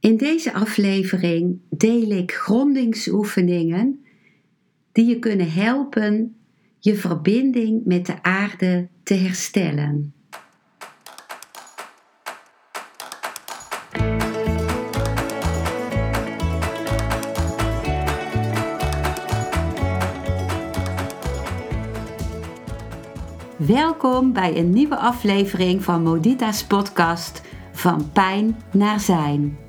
In deze aflevering deel ik grondingsoefeningen die je kunnen helpen je verbinding met de aarde te herstellen. Welkom bij een nieuwe aflevering van Modita's podcast Van Pijn naar Zijn.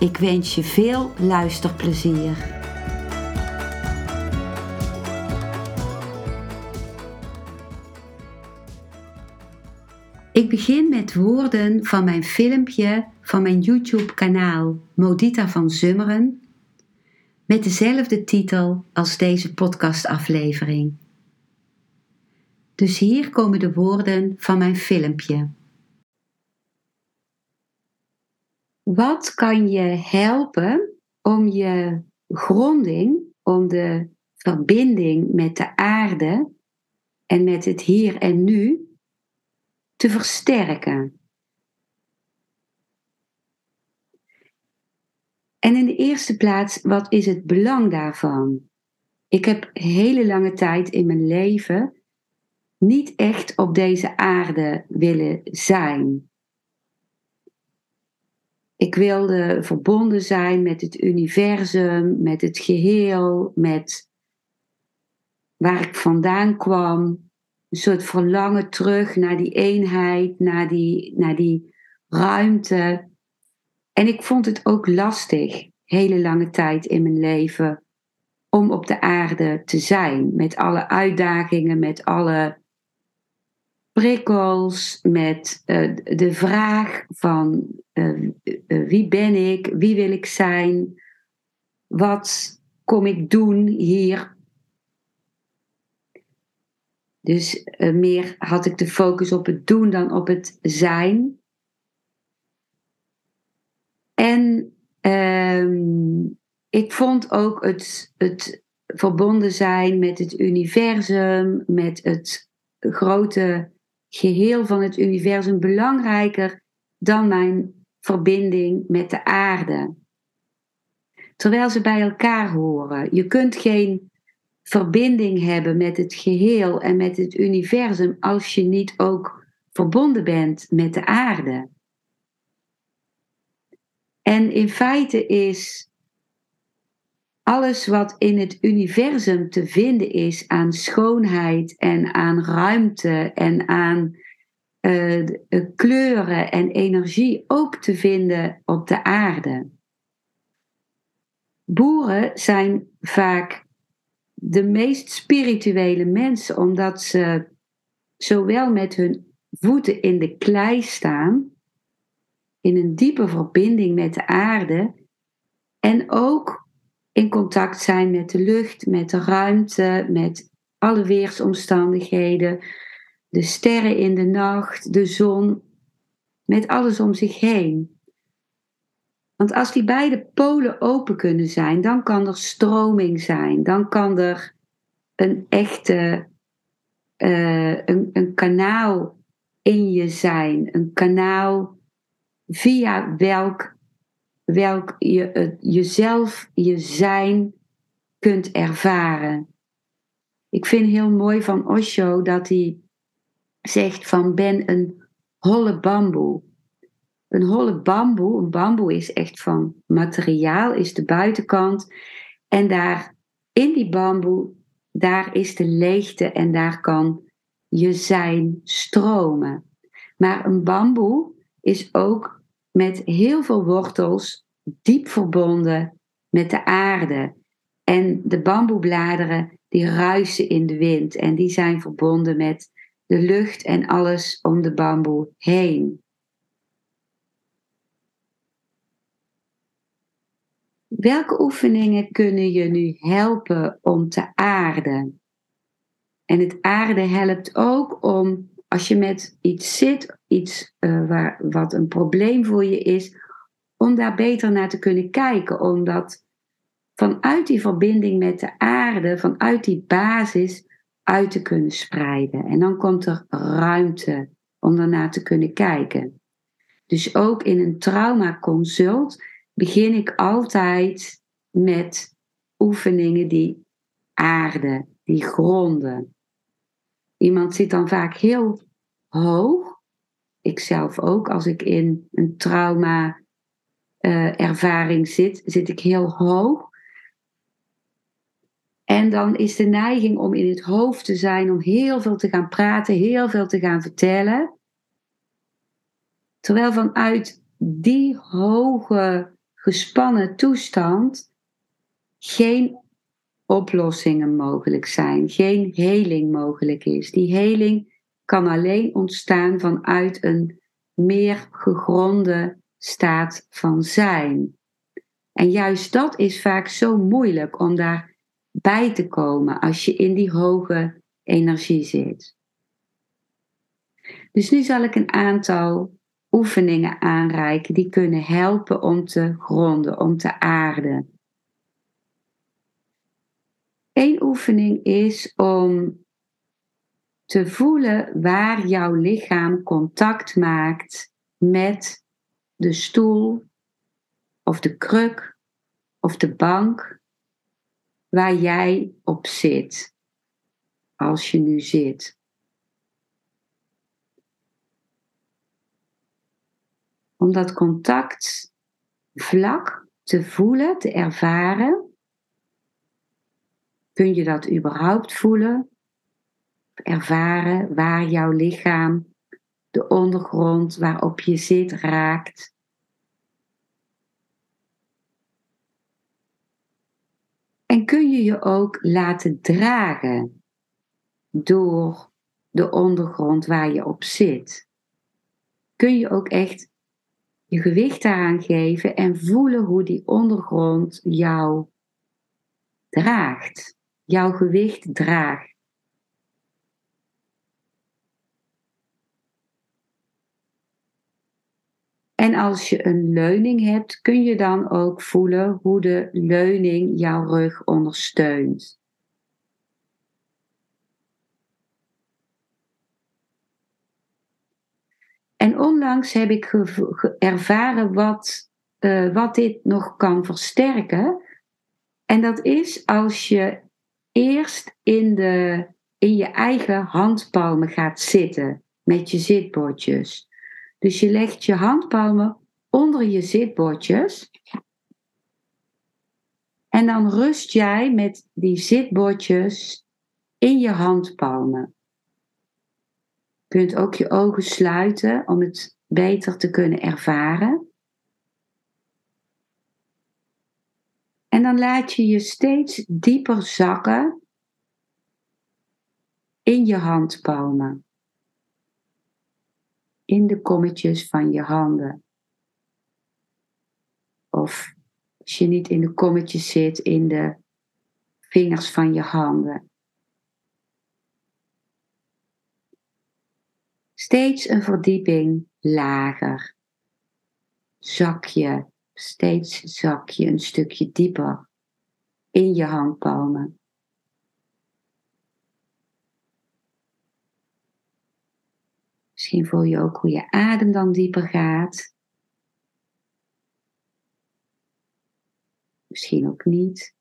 Ik wens je veel luisterplezier. Ik begin met woorden van mijn filmpje van mijn YouTube-kanaal Modita van Zummeren met dezelfde titel als deze podcastaflevering. Dus hier komen de woorden van mijn filmpje. Wat kan je helpen om je gronding, om de verbinding met de aarde en met het hier en nu te versterken? En in de eerste plaats, wat is het belang daarvan? Ik heb hele lange tijd in mijn leven niet echt op deze aarde willen zijn. Ik wilde verbonden zijn met het universum, met het geheel, met waar ik vandaan kwam. Een soort verlangen terug naar die eenheid, naar die, naar die ruimte. En ik vond het ook lastig, hele lange tijd in mijn leven, om op de aarde te zijn. Met alle uitdagingen, met alle prikkels, met uh, de vraag van uh, uh, wie ben ik, wie wil ik zijn, wat kom ik doen hier. Dus meer had ik de focus op het doen dan op het zijn. En ehm, ik vond ook het, het verbonden zijn met het universum, met het grote geheel van het universum belangrijker dan mijn verbinding met de aarde. Terwijl ze bij elkaar horen. Je kunt geen verbinding hebben met het geheel en met het universum als je niet ook verbonden bent met de aarde. En in feite is alles wat in het universum te vinden is aan schoonheid en aan ruimte en aan uh, kleuren en energie ook te vinden op de aarde. Boeren zijn vaak de meest spirituele mensen omdat ze zowel met hun voeten in de klei staan, in een diepe verbinding met de aarde, en ook in contact zijn met de lucht, met de ruimte, met alle weersomstandigheden, de sterren in de nacht, de zon, met alles om zich heen. Want als die beide polen open kunnen zijn, dan kan er stroming zijn, dan kan er een echte, uh, een, een kanaal in je zijn, een kanaal via welk welk je jezelf, je zijn kunt ervaren. Ik vind heel mooi van Osho dat hij zegt van ben een holle bamboe. Een holle bamboe, een bamboe is echt van materiaal, is de buitenkant. En daar in die bamboe, daar is de leegte en daar kan je zijn stromen. Maar een bamboe is ook met heel veel wortels, diep verbonden met de aarde. En de bamboebladeren die ruisen in de wind en die zijn verbonden met de lucht en alles om de bamboe heen. Welke oefeningen kunnen je nu helpen om te aarden? En het aarden helpt ook om als je met iets zit, iets uh, waar, wat een probleem voor je is, om daar beter naar te kunnen kijken. Omdat vanuit die verbinding met de aarde, vanuit die basis, uit te kunnen spreiden. En dan komt er ruimte om daarnaar te kunnen kijken. Dus ook in een traumaconsult begin ik altijd met oefeningen die aarden, die gronden. Iemand zit dan vaak heel hoog. Ik zelf ook, als ik in een trauma uh, ervaring zit, zit ik heel hoog. En dan is de neiging om in het hoofd te zijn, om heel veel te gaan praten, heel veel te gaan vertellen. Terwijl vanuit die hoge gespannen toestand geen oplossingen mogelijk zijn, geen heling mogelijk is. Die heling kan alleen ontstaan vanuit een meer gegronde staat van zijn. En juist dat is vaak zo moeilijk om daar bij te komen als je in die hoge energie zit. Dus nu zal ik een aantal oefeningen aanreiken die kunnen helpen om te gronden, om te aarden. Eén oefening is om te voelen waar jouw lichaam contact maakt met de stoel of de kruk of de bank waar jij op zit als je nu zit. Om dat contact vlak te voelen, te ervaren. Kun je dat überhaupt voelen? Ervaren waar jouw lichaam de ondergrond waarop je zit raakt. En kun je je ook laten dragen door de ondergrond waar je op zit? Kun je ook echt je gewicht daaraan geven en voelen hoe die ondergrond jou draagt, jouw gewicht draagt. En als je een leuning hebt, kun je dan ook voelen hoe de leuning jouw rug ondersteunt. En onlangs heb ik ervaren wat, uh, wat dit nog kan versterken. En dat is als je eerst in, de, in je eigen handpalmen gaat zitten met je zitbordjes. Dus je legt je handpalmen onder je zitbordjes. En dan rust jij met die zitbordjes in je handpalmen. Je kunt ook je ogen sluiten om het beter te kunnen ervaren. En dan laat je je steeds dieper zakken in je handpalmen in de kommetjes van je handen. Of als je niet in de kommetjes zit, in de vingers van je handen. Steeds een verdieping lager. Zak je, steeds zak je een stukje dieper in je handpalmen. Misschien voel je ook hoe je adem dan dieper gaat. Misschien ook niet.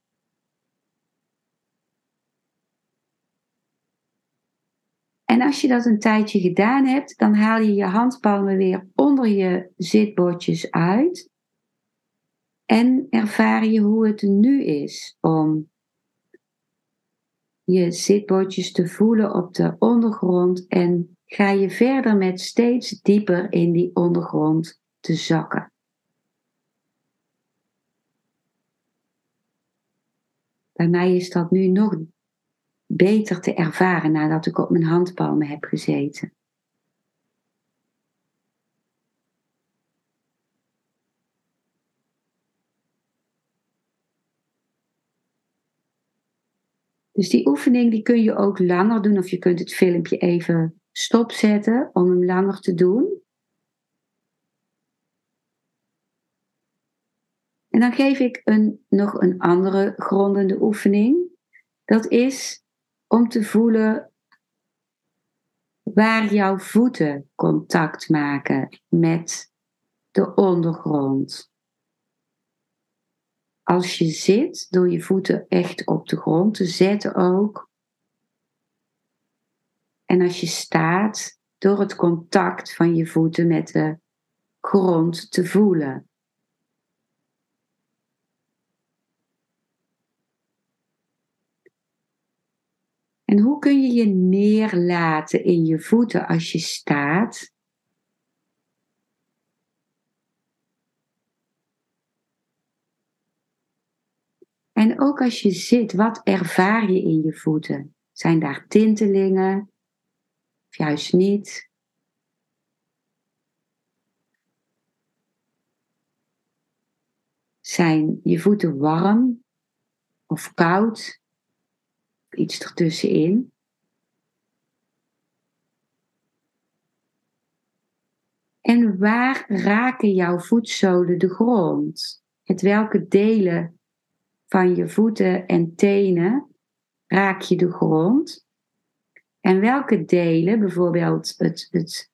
En als je dat een tijdje gedaan hebt, dan haal je je handpalmen weer onder je zitbordjes uit. En ervaar je hoe het nu is om je zitbordjes te voelen op de ondergrond en ga je verder met steeds dieper in die ondergrond te zakken. Bij mij is dat nu nog beter te ervaren nadat ik op mijn handpalmen heb gezeten. Dus die oefening die kun je ook langer doen of je kunt het filmpje even stopzetten om hem langer te doen. En dan geef ik een, nog een andere grondende oefening. Dat is om te voelen waar jouw voeten contact maken met de ondergrond. Als je zit, door je voeten echt op de grond te zetten ook. En als je staat, door het contact van je voeten met de grond te voelen. En hoe kun je je neerlaten in je voeten als je staat? En ook als je zit, wat ervaar je in je voeten? Zijn daar tintelingen? Of juist niet? Zijn je voeten warm of koud? iets ertussenin. En waar raken jouw voetzolen de grond? Met welke delen van je voeten en tenen raak je de grond? En welke delen, bijvoorbeeld het, het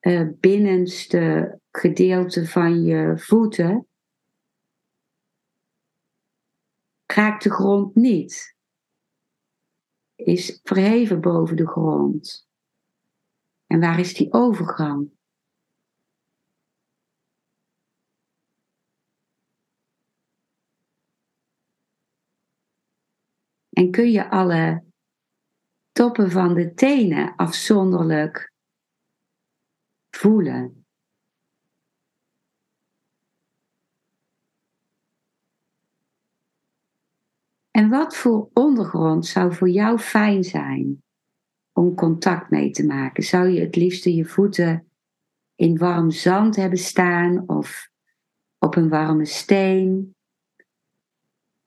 uh, binnenste gedeelte van je voeten, raakt de grond niet? is verheven boven de grond. En waar is die overgang? En kun je alle toppen van de tenen afzonderlijk voelen? En wat voor ondergrond zou voor jou fijn zijn om contact mee te maken? Zou je het liefste je voeten in warm zand hebben staan of op een warme steen?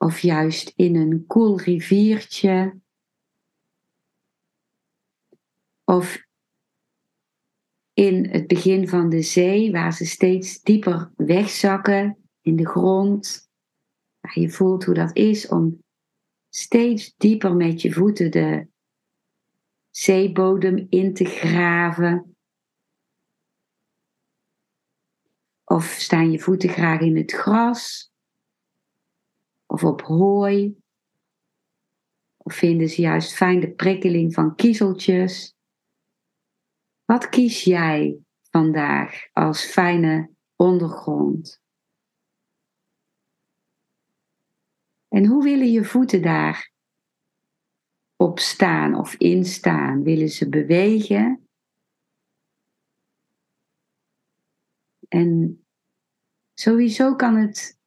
Of juist in een koel riviertje? Of in het begin van de zee, waar ze steeds dieper wegzakken in de grond. Je voelt hoe dat is om steeds dieper met je voeten de zeebodem in te graven. Of staan je voeten graag in het gras? Of op hooi? Of vinden ze juist fijn de prikkeling van kiezeltjes? Wat kies jij vandaag als fijne ondergrond? En hoe willen je voeten daar op staan of instaan? Willen ze bewegen? En sowieso kan het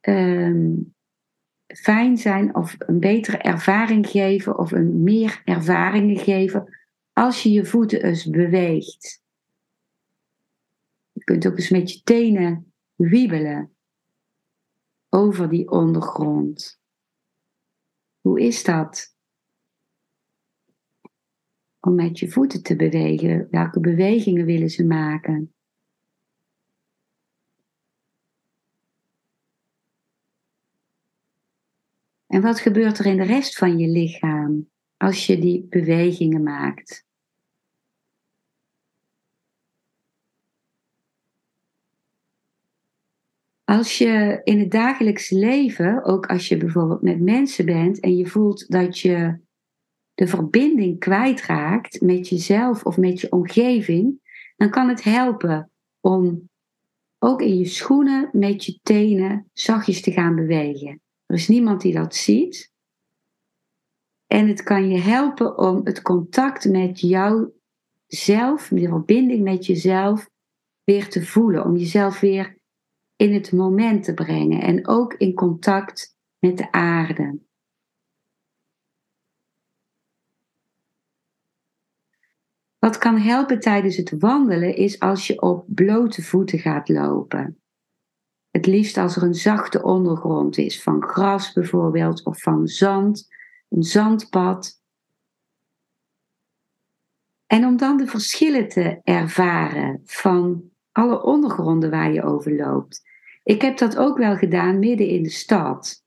ehm, fijn zijn of een betere ervaring geven of een meer ervaringen geven als je je voeten eens beweegt. Je kunt ook eens met je tenen wiebelen over die ondergrond. Hoe is dat? Om met je voeten te bewegen. Welke bewegingen willen ze maken? En wat gebeurt er in de rest van je lichaam als je die bewegingen maakt? Als je in het dagelijks leven, ook als je bijvoorbeeld met mensen bent en je voelt dat je de verbinding kwijtraakt met jezelf of met je omgeving, dan kan het helpen om ook in je schoenen met je tenen zachtjes te gaan bewegen. Er is niemand die dat ziet. En het kan je helpen om het contact met jouzelf, de verbinding met jezelf, weer te voelen. Om jezelf weer in het moment te brengen en ook in contact met de aarde. Wat kan helpen tijdens het wandelen is als je op blote voeten gaat lopen. Het liefst als er een zachte ondergrond is, van gras bijvoorbeeld of van zand, een zandpad. En om dan de verschillen te ervaren van alle ondergronden waar je over loopt. Ik heb dat ook wel gedaan midden in de stad.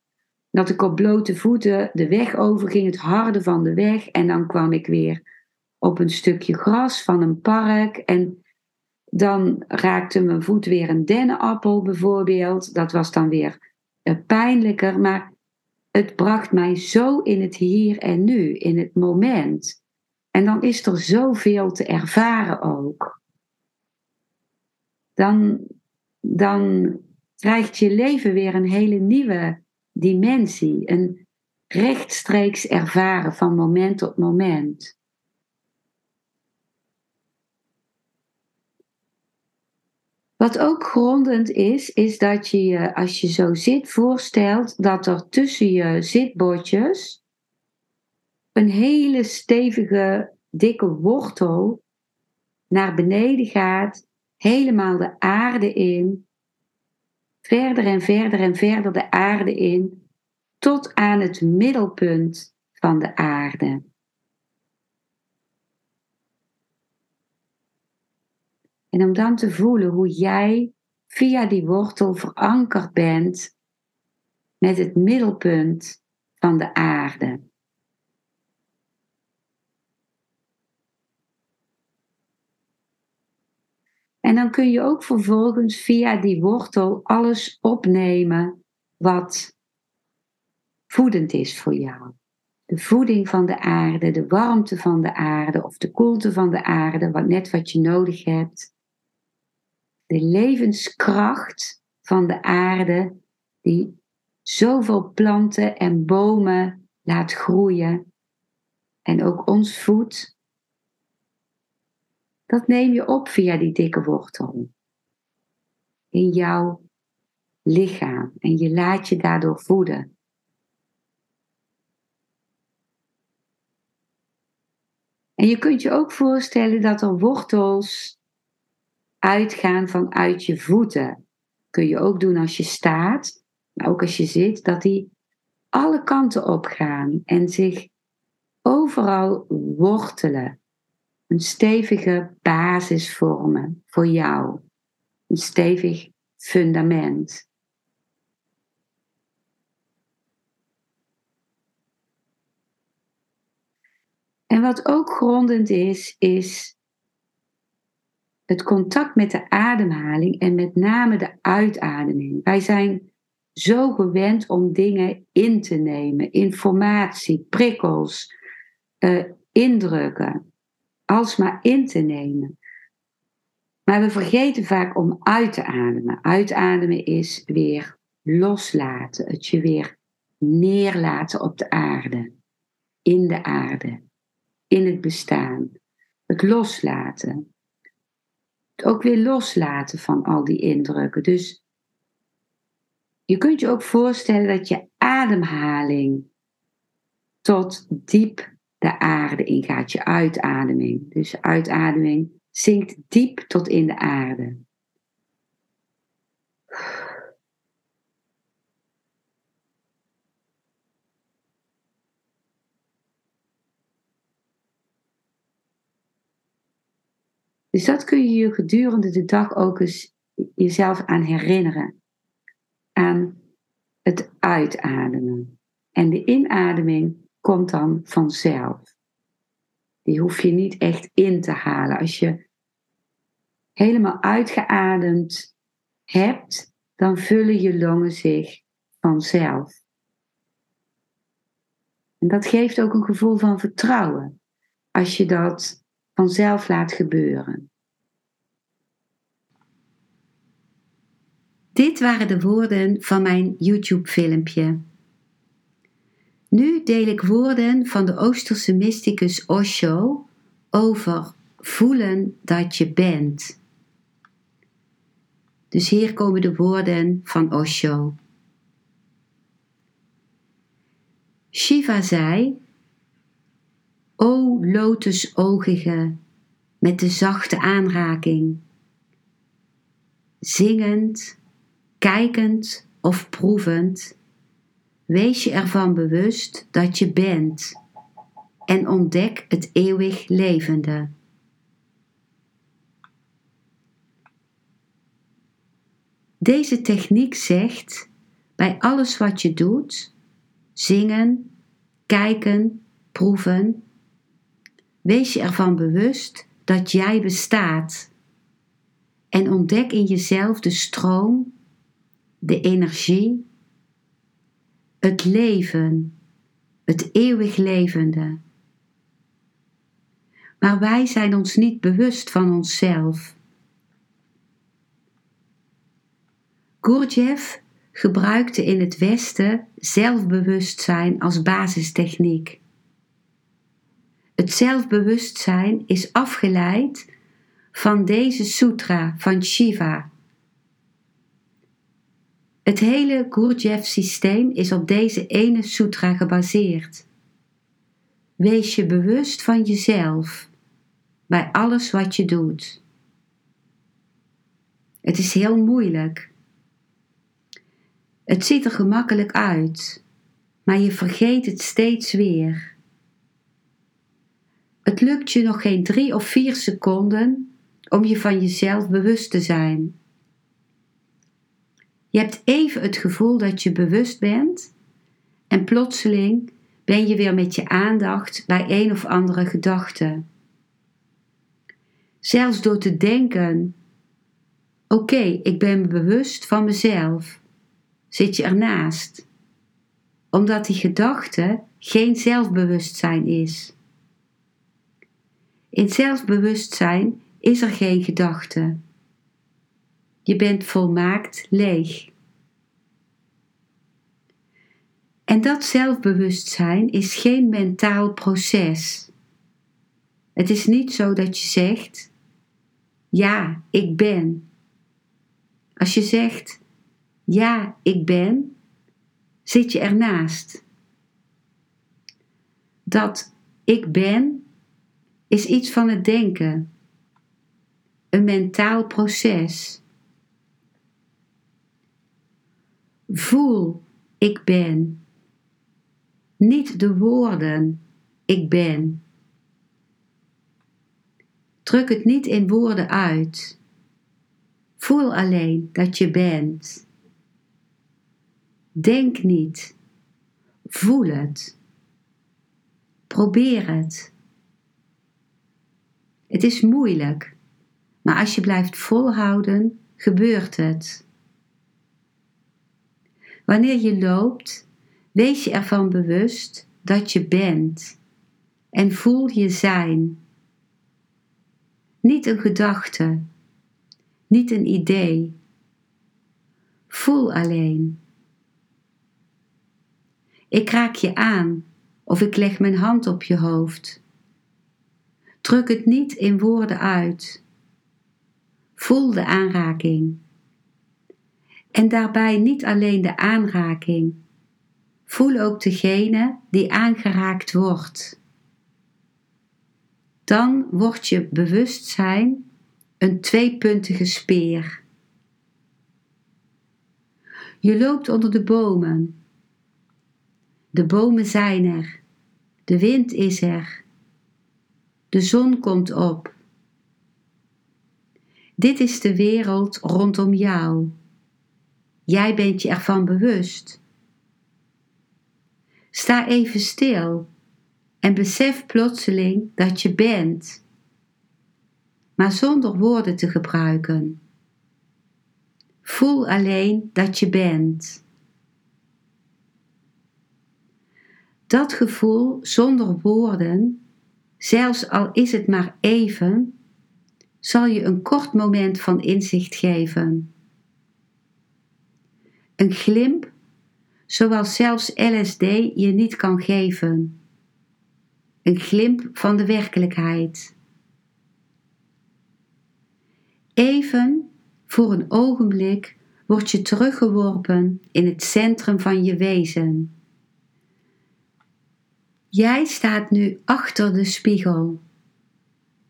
Dat ik op blote voeten de weg overging, het harde van de weg. En dan kwam ik weer op een stukje gras van een park. En dan raakte mijn voet weer een dennenappel bijvoorbeeld. Dat was dan weer eh, pijnlijker. Maar het bracht mij zo in het hier en nu, in het moment. En dan is er zoveel te ervaren ook. Dan, dan krijgt je leven weer een hele nieuwe dimensie. Een rechtstreeks ervaren van moment tot moment. Wat ook grondend is, is dat je je, als je zo zit, voorstelt dat er tussen je zitbordjes een hele stevige, dikke wortel naar beneden gaat, helemaal de aarde in, verder en verder en verder de aarde in, tot aan het middelpunt van de aarde. En om dan te voelen hoe jij via die wortel verankerd bent met het middelpunt van de aarde. En dan kun je ook vervolgens via die wortel alles opnemen wat voedend is voor jou. De voeding van de aarde, de warmte van de aarde of de koelte van de aarde, wat net wat je nodig hebt de levenskracht van de aarde, die zoveel planten en bomen laat groeien en ook ons voedt, dat neem je op via die dikke wortel in jouw lichaam en je laat je daardoor voeden. En je kunt je ook voorstellen dat er wortels uitgaan vanuit je voeten. Kun je ook doen als je staat, maar ook als je zit, dat die alle kanten op gaan en zich overal wortelen. Een stevige basis vormen voor jou. Een stevig fundament. En wat ook grondend is, is het contact met de ademhaling en met name de uitademing. Wij zijn zo gewend om dingen in te nemen, informatie, prikkels, uh, indrukken, alsmaar in te nemen. Maar we vergeten vaak om uit te ademen. Uitademen is weer loslaten, het je weer neerlaten op de aarde, in de aarde, in het bestaan. Het loslaten ook weer loslaten van al die indrukken. Dus je kunt je ook voorstellen dat je ademhaling tot diep de aarde ingaat, je uitademing. Dus uitademing zinkt diep tot in de aarde. Dus dat kun je je gedurende de dag ook eens jezelf aan herinneren. Aan het uitademen. En de inademing komt dan vanzelf. Die hoef je niet echt in te halen. Als je helemaal uitgeademd hebt, dan vullen je longen zich vanzelf. En dat geeft ook een gevoel van vertrouwen. Als je dat vanzelf laat gebeuren. Dit waren de woorden van mijn YouTube-filmpje. Nu deel ik woorden van de Oosterse mysticus Osho over voelen dat je bent. Dus hier komen de woorden van Osho. Shiva zei O lotusogige, met de zachte aanraking. Zingend, kijkend of proevend, Wees je ervan bewust dat je bent en ontdek het eeuwig levende. Deze techniek zegt bij alles wat je doet, zingen, kijken, proeven, wees je ervan bewust dat jij bestaat en ontdek in jezelf de stroom, de energie, het leven, het eeuwig levende. Maar wij zijn ons niet bewust van onszelf. Gurdjieff gebruikte in het Westen zelfbewustzijn als basistechniek. Het zelfbewustzijn is afgeleid van deze sutra van Shiva. Het hele Gurdjieff-systeem is op deze ene sutra gebaseerd. Wees je bewust van jezelf bij alles wat je doet. Het is heel moeilijk. Het ziet er gemakkelijk uit, maar je vergeet het steeds weer. Het lukt je nog geen drie of vier seconden om je van jezelf bewust te zijn. Je hebt even het gevoel dat je bewust bent en plotseling ben je weer met je aandacht bij een of andere gedachte. Zelfs door te denken: oké, ik ben bewust van mezelf, zit je ernaast, omdat die gedachte geen zelfbewustzijn is. In zelfbewustzijn is er geen gedachte. Je bent volmaakt leeg. En dat zelfbewustzijn is geen mentaal proces. Het is niet zo dat je zegt: Ja, ik ben. Als je zegt: Ja, ik ben, zit je ernaast. Dat ik ben is iets van het denken, een mentaal proces. Voel, ik ben. Niet de woorden, ik ben. Druk het niet in woorden uit. Voel alleen dat je bent. Denk niet. Voel het. Probeer het. Het is moeilijk, maar als je blijft volhouden, gebeurt het. Wanneer je loopt, wees je ervan bewust dat je bent en voel je zijn. Niet een gedachte, niet een idee. Voel alleen. Ik raak je aan of ik leg mijn hand op je hoofd. Druk het niet in woorden uit. Voel de aanraking. En daarbij niet alleen de aanraking. Voel ook degene die aangeraakt wordt. Dan wordt je bewustzijn een tweepuntige speer. Je loopt onder de bomen. De bomen zijn er. De wind is er. De zon komt op. Dit is de wereld rondom jou. Jij bent je ervan bewust. Sta even stil en besef plotseling dat je bent, maar zonder woorden te gebruiken. Voel alleen dat je bent. Dat gevoel zonder woorden, zelfs al is het maar even, zal je een kort moment van inzicht geven. Een glimp, zoals zelfs LSD je niet kan geven. Een glimp van de werkelijkheid. Even voor een ogenblik word je teruggeworpen in het centrum van je wezen. Jij staat nu achter de spiegel.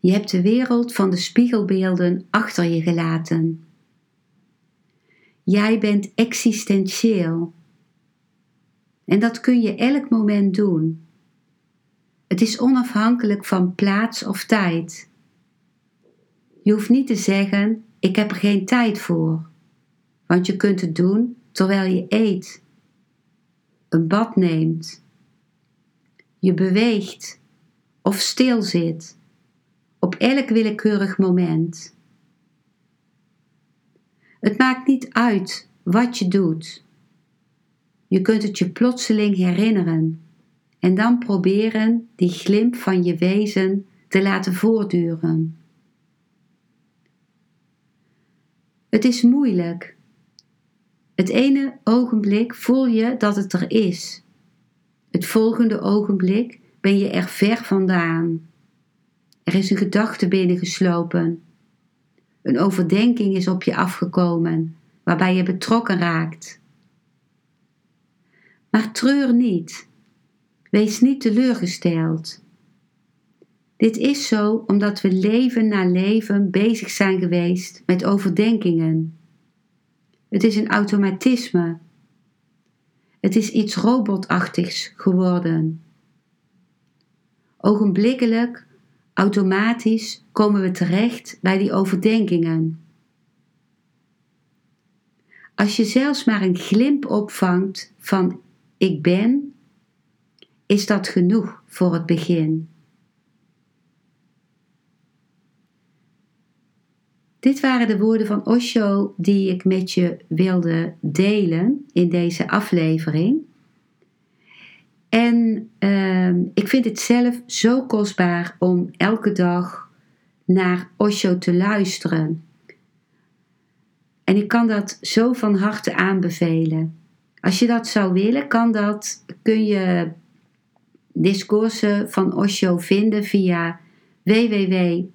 Je hebt de wereld van de spiegelbeelden achter je gelaten. Jij bent existentieel. En dat kun je elk moment doen. Het is onafhankelijk van plaats of tijd. Je hoeft niet te zeggen: Ik heb er geen tijd voor, want je kunt het doen terwijl je eet, een bad neemt, je beweegt of stilzit op elk willekeurig moment. Het maakt niet uit wat je doet. Je kunt het je plotseling herinneren en dan proberen die glimp van je wezen te laten voortduren. Het is moeilijk. Het ene ogenblik voel je dat het er is. Het volgende ogenblik ben je er ver vandaan. Er is een gedachte binnengeslopen. Een overdenking is op je afgekomen, waarbij je betrokken raakt. Maar treur niet. Wees niet teleurgesteld. Dit is zo omdat we leven na leven bezig zijn geweest met overdenkingen. Het is een automatisme. Het is iets robotachtigs geworden. Ogenblikkelijk, automatisch komen we terecht bij die overdenkingen. Als je zelfs maar een glimp opvangt van ik ben, is dat genoeg voor het begin. Dit waren de woorden van Osho die ik met je wilde delen in deze aflevering. En uh, ik vind het zelf zo kostbaar om elke dag naar Osho te luisteren. En ik kan dat zo van harte aanbevelen. Als je dat zou willen, kan dat, kun je discoursen van Osho vinden via www.osho.com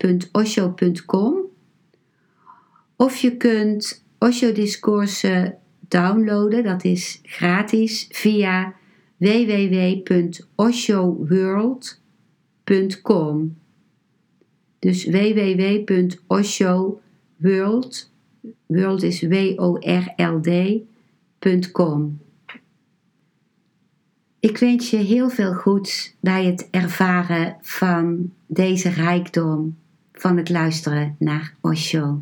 of je kunt Osho discoursen downloaden, dat is gratis via www.oshoworld.com. Dus www.oshoworld, world is W-O-R-L-D.com. Ik wens je heel veel goeds bij het ervaren van deze rijkdom van het luisteren naar Osho.